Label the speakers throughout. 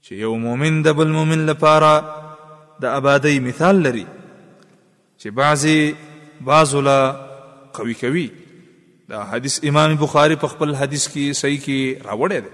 Speaker 1: چې یو مؤمن د بل مؤمن لپاره د آبادۍ مثال لري چې بعضی بعضو لا قوي کوي دا حدیث امام بخاری په خپل حدیث کې صحیح کې راوړی دی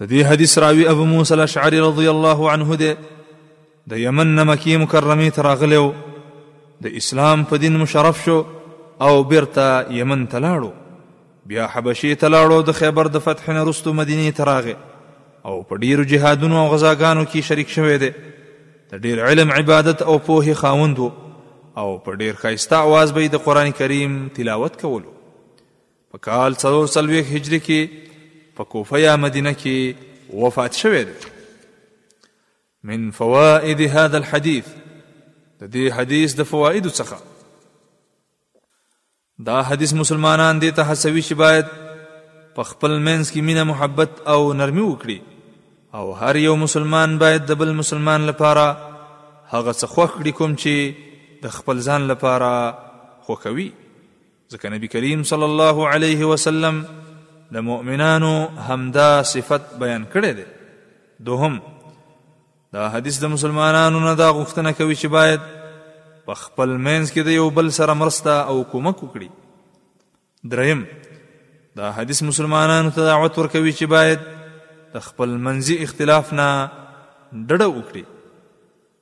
Speaker 1: د دې حدیث راوی ابو موسی الاشعری رضی الله عنه دی د یمن نه مکې مکرمې ته راغلی و د اسلام په دین مشرف شو او بیرته یمن ته لاړو بیا حبشې ته لاړو د خیبر د فتح نه وروسته مدینې ته راغی او په ډیرو جهادونو او غزاګانو کې شریک شوی دی د ډیر علم عبادت او پوهې خاوند و او په ډیر ښایسته اواز به د قرآن کریم تلاوت کولو په کال څلور څلوېښت هجري کې په کوفه یا مدینه کې وفات شوی دی من فوائد هذا الحديث د دې حدیث د فواید څخه دا حدیث مسلمانان دې ته هڅوي چې باید په خپل منځ کې مینه محبت او نرمي وکړي او هر یو مسلمان باید د بل مسلمان لپاره هغه څه خوښ کړي کوم چې د خپل ځان لپاره خوښوي ځکه نبی کریم صلی الله علیه وسلم د مؤمنانو همدا صفت بیان کړی دی دوهم دا حدیث د مسلمانانو نه دا غوښتنه کوي چې باید په خپل منځ کې د یو بل سره مرسته او کومک وکړي دریم دا حدیث مسلمانانو ته دعوت ورکوي چې باید د خپل منځي اختلاف نه ډډه وکړي